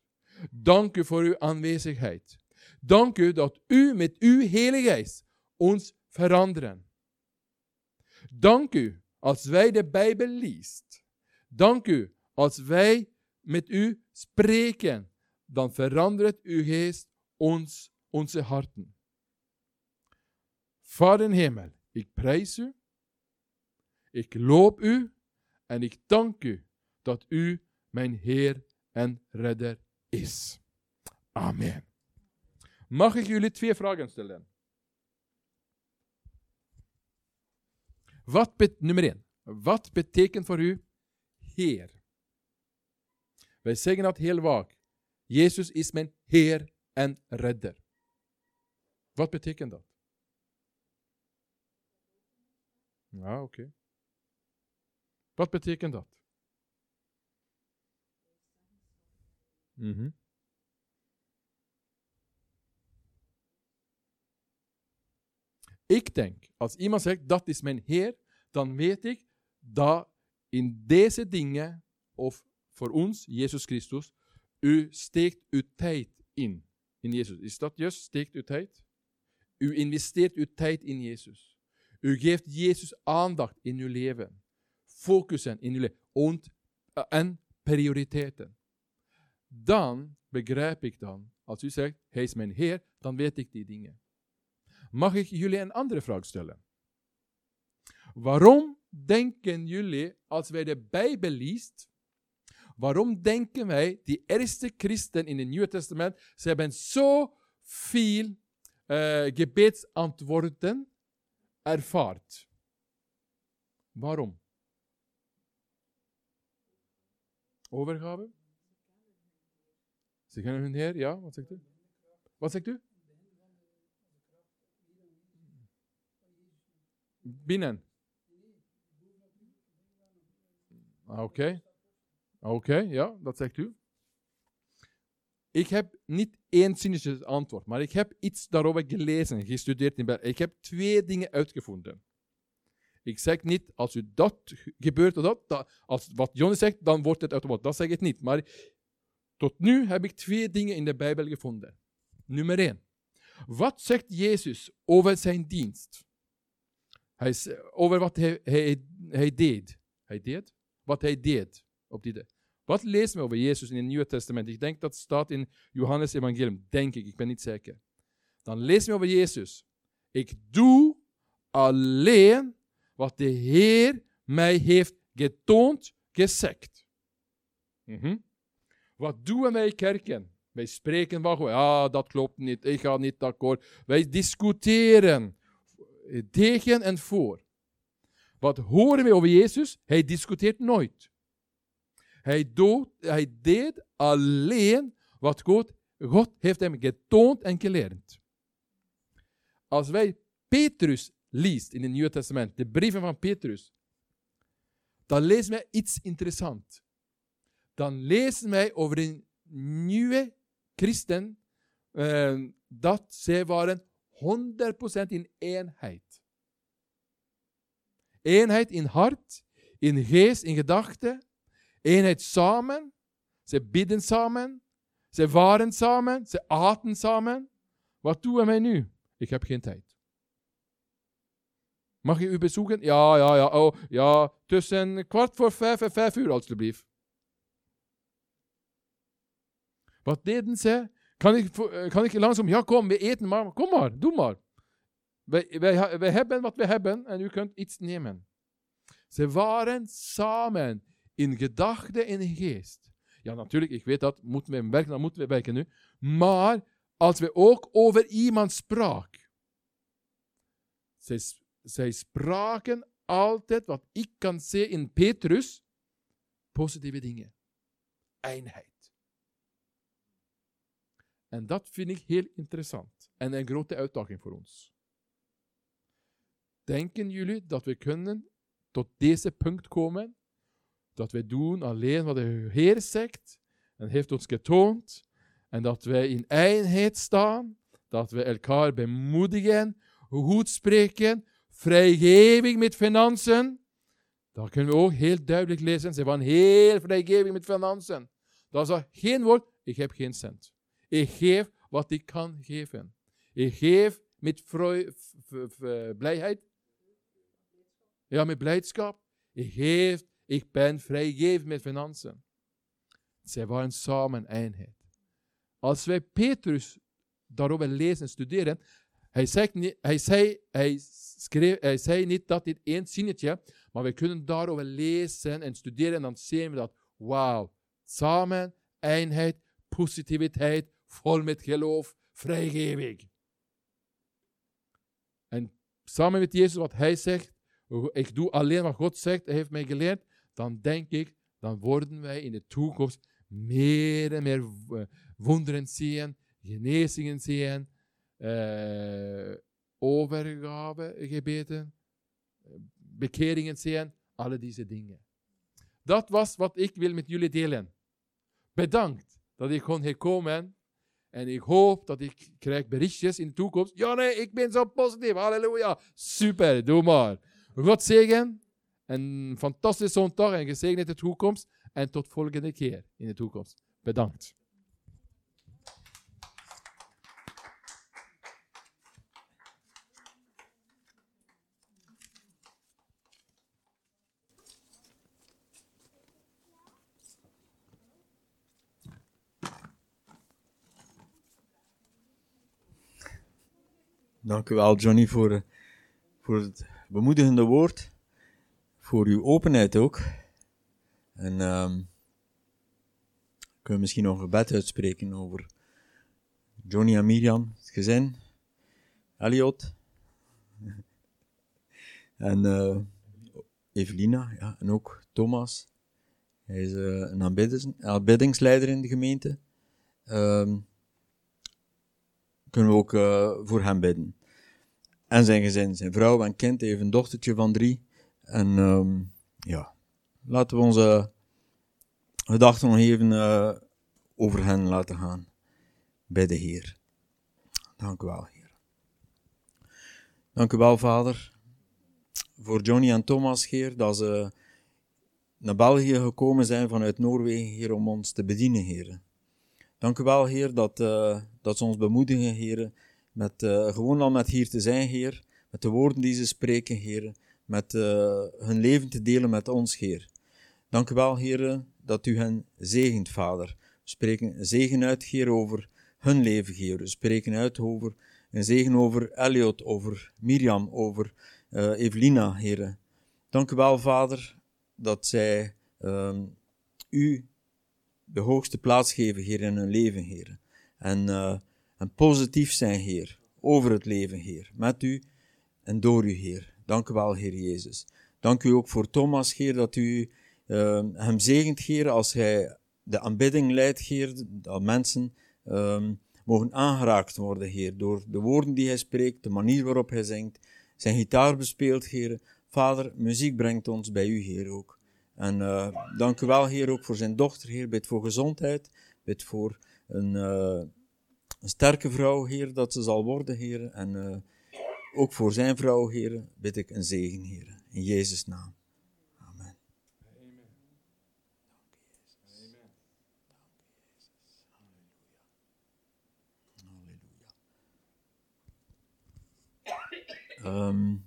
Dank u voor uw aanwezigheid. Dank u dat u met uw Heilige Geest ons veranderen. Dank u als wij de Bijbel leest. Dank u als wij met u spreken. Dan verandert uw geest ons, onze harten. Vader in hemel, ik prijs u. Ik loop u en ik dank u dat u mijn Heer en Redder is. Amen. Mag ik jullie twee vragen stellen? Wat nummer 1. Wat betekent voor u Heer? Wij zeggen dat heel vaak. Jezus is mijn Heer en Redder. Wat betekent dat? Ja, oké. Wat betekent dat? Mhm. Ik denk, als iemand zegt dat is mijn Heer, dan weet ik dat in deze dingen, of voor ons, Jezus Christus, u steekt uw tijd in. In Jezus. Is dat juist? Steekt uw tijd? U investeert uw tijd in Jezus. U geeft Jezus aandacht in uw leven. Focussen in uw leven. Eh, en prioriteiten. Dan begrijp ik dan, als u zegt, hij is mijn Heer, dan weet ik die dingen. Mag ik jullie een andere vraag stellen? Waarom denken jullie, als wij de Bijbel leest, waarom denken wij, die eerste christen in het Nieuwe Testament, ze hebben zo veel uh, gebedsantwoorden ervaart? Waarom? Overgave? Ze kennen hun Heer, ja, wat zegt u? Wat zegt u? Binnen. Ah, oké. Ja, dat zegt u. Ik heb niet één zinnetje antwoord, maar ik heb iets daarover gelezen, gestudeerd in België. Ik heb twee dingen uitgevonden. Ik zeg niet, als u dat gebeurt, dat, dat als wat Jonas zegt, dan wordt het automatisch. Dat zeg ik niet. Maar tot nu heb ik twee dingen in de Bijbel gevonden. Nummer één. Wat zegt Jezus over zijn dienst? Hij, over wat hij, hij, hij deed. Hij deed? Wat hij deed op die dag. Wat lezen we over Jezus in het Nieuwe Testament? Ik denk dat staat in Johannes Evangelium, denk ik, ik ben niet zeker. Dan lezen we over Jezus. Ik doe alleen wat de Heer mij heeft getoond, gezegd. Mhm. Wat doen wij kerken? Wij spreken van, ja, dat klopt niet, ik ga niet akkoord. Wij discussiëren tegen en voor. Wat horen we over Jezus? Hij discuteert nooit. Hij, doet, hij deed alleen wat God, God heeft hem getoond en geleerd. Als wij Petrus leest in het Nieuwe Testament, de brieven van Petrus, dan lezen wij iets interessants. Dan lezen wij over een nieuwe christen, uh, dat zij waren 100% in eenheid. Eenheid in hart, in geest, in gedachten. Eenheid samen. Ze bidden samen. Ze waren samen. Ze aten samen. Wat doen wij nu? Ik heb geen tijd. Mag je u bezoeken? Ja, ja, ja. Oh, ja. Tussen kwart voor vijf en vijf uur, alstublieft. Wat deden ze? Kan ik, eh, kan ik langzaam, ja kom, we eten maar, kom maar, doe maar. Wij hebben wat we hebben en u kunt iets nemen. Ze waren samen in gedachte en in geest. Ja, natuurlijk, ik weet dat, moeten we werken, dan moeten we werken nu. Maar als we ook over iemand spraken, zij, zij spraken altijd, wat ik kan zeggen in Petrus, positieve dingen. Eenheid. En dat vind ik heel interessant en een grote uitdaging voor ons. Denken jullie dat we kunnen tot deze punt komen? Dat wij doen alleen wat de Heer zegt en heeft ons getoond. En dat wij in eenheid staan. Dat we elkaar bemoedigen, goed spreken, vrijgeving met financiën. Dat kunnen we ook heel duidelijk lezen. Ze waren heel vrijgeving met financiën. Dat is geen woord, ik heb geen cent. Ik geef wat ik kan geven. Ik geef met blijheid. Ja, met blijdschap. Ik geef, ik ben vrijgeven met financiën. Zij waren samen eenheid. Als wij Petrus daarover lezen en studeren, hij, zegt niet, hij, zei, hij, hij zei niet dat dit één zinnetje, maar we kunnen daarover lezen en studeren en dan zien we dat, wauw, samen, eenheid, positiviteit, vol met geloof, vrijgeving. En samen met Jezus, wat hij zegt, ik doe alleen wat God zegt, hij heeft mij geleerd, dan denk ik, dan worden wij in de toekomst meer en meer eh, wonderen zien, genezingen zien, uh, overgave gebeten, bekeringen zien, alle deze dingen. Dat was wat ik wil met jullie delen. Bedankt dat ik kon gekomen en ik hoop dat ik krijg berichtjes in de toekomst. Ja, nee, ik ben zo positief. Halleluja. Super, doe maar. God zegen. Een fantastische zondag en gezegende toekomst. En tot volgende keer in de toekomst. Bedankt. Dank u wel, Johnny, voor, voor het bemoedigende woord. Voor uw openheid ook. En um, kunnen we misschien nog een gebed uitspreken over Johnny en Miriam, het gezin, Elliot. en uh, Evelina, ja, en ook Thomas. Hij is uh, een aanbiddingsleider in de gemeente. Um, kunnen we ook uh, voor hem bidden. En zijn gezin, zijn vrouw en kind, heeft een dochtertje van drie. En um, ja, laten we onze gedachten nog even uh, over hen laten gaan bij de Heer. Dank u wel, Heer. Dank u wel, Vader, voor Johnny en Thomas, Heer, dat ze naar België gekomen zijn vanuit Noorwegen, Heer, om ons te bedienen, Heer. Dank u wel, Heer, dat, uh, dat ze ons bemoedigen, Heer, met, uh, gewoon al met hier te zijn, Heer, met de woorden die ze spreken, Heer, met uh, hun leven te delen met ons, Heer. Dank u wel, Heer, dat u hen zegent, Vader. We spreken zegen uit, Heer, over hun leven, Heer. We spreken uit over een zegen over Elliot, over Mirjam, over uh, Evelina, Heer. Dank u wel, Vader, dat zij um, u de hoogste plaats geven, Heer, in hun leven, Heer. En, uh, en positief zijn, Heer, over het leven, Heer. Met u en door u, Heer. Dank u wel, Heer Jezus. Dank u ook voor Thomas, Heer, dat u uh, hem zegent, Heer, als hij de aanbidding leidt, Heer, dat mensen um, mogen aangeraakt worden, Heer, door de woorden die hij spreekt, de manier waarop hij zingt, zijn gitaar bespeelt, Heer. Vader, muziek brengt ons bij u, Heer, ook. En uh, dank u wel, Heer, ook voor zijn dochter, Heer. Bid voor gezondheid, bid voor een, uh, een sterke vrouw, Heer, dat ze zal worden, Heer. En uh, ook voor zijn vrouw, Heer, bid ik een zegen, Heer. In Jezus' naam. Amen. Amen. Jezus. Halleluja.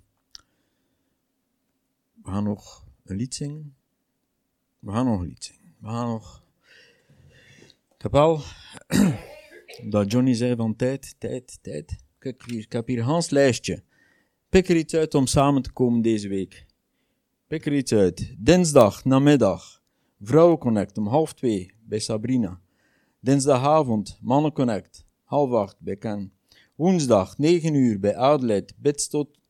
We gaan nog een lied zingen. We gaan nog een lied zingen. We gaan nog. Ik heb al. dat Johnny zei van tijd, tijd, tijd. Ik heb hier een Hans lijstje. Pik er iets uit om samen te komen deze week. Pik er iets uit. Dinsdag, namiddag. Vrouwenconnect om half twee bij Sabrina. Dinsdagavond, Mannenconnect. Half acht bij Ken. Woensdag, 9 uur bij Adelheid.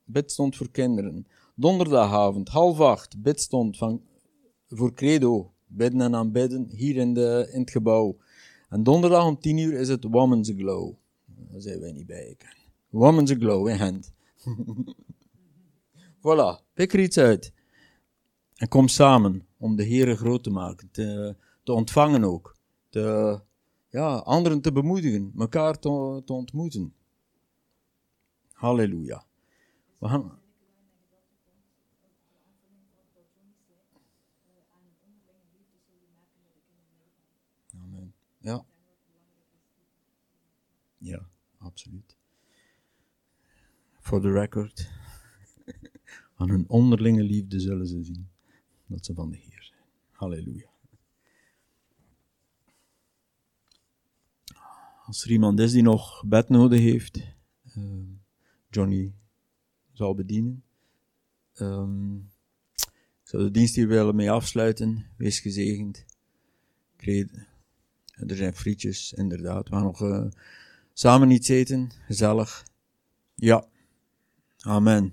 Bidstond voor kinderen. Donderdagavond, half acht. Bidstond van, voor Credo. Bidden en aanbidden hier in, de, in het gebouw. En donderdag om 10 uur is het Woman's Glow. Daar zijn wij niet bij. Woman's Glow in hand. voilà, pik er iets uit. En kom samen om de Heer groot te maken, te, te ontvangen ook. Te, ja, anderen te bemoedigen, elkaar te, te ontmoeten. Halleluja. We gaan... Ja. Ja, absoluut for the record. Aan hun onderlinge liefde zullen ze zien dat ze van de Heer zijn. Halleluja. Als er iemand is die nog bed nodig heeft, uh, Johnny zal bedienen. Um, ik zou de dienst hier willen mee afsluiten. Wees gezegend. Er zijn frietjes, inderdaad. We gaan nog uh, samen iets eten. Gezellig. Ja. Amen.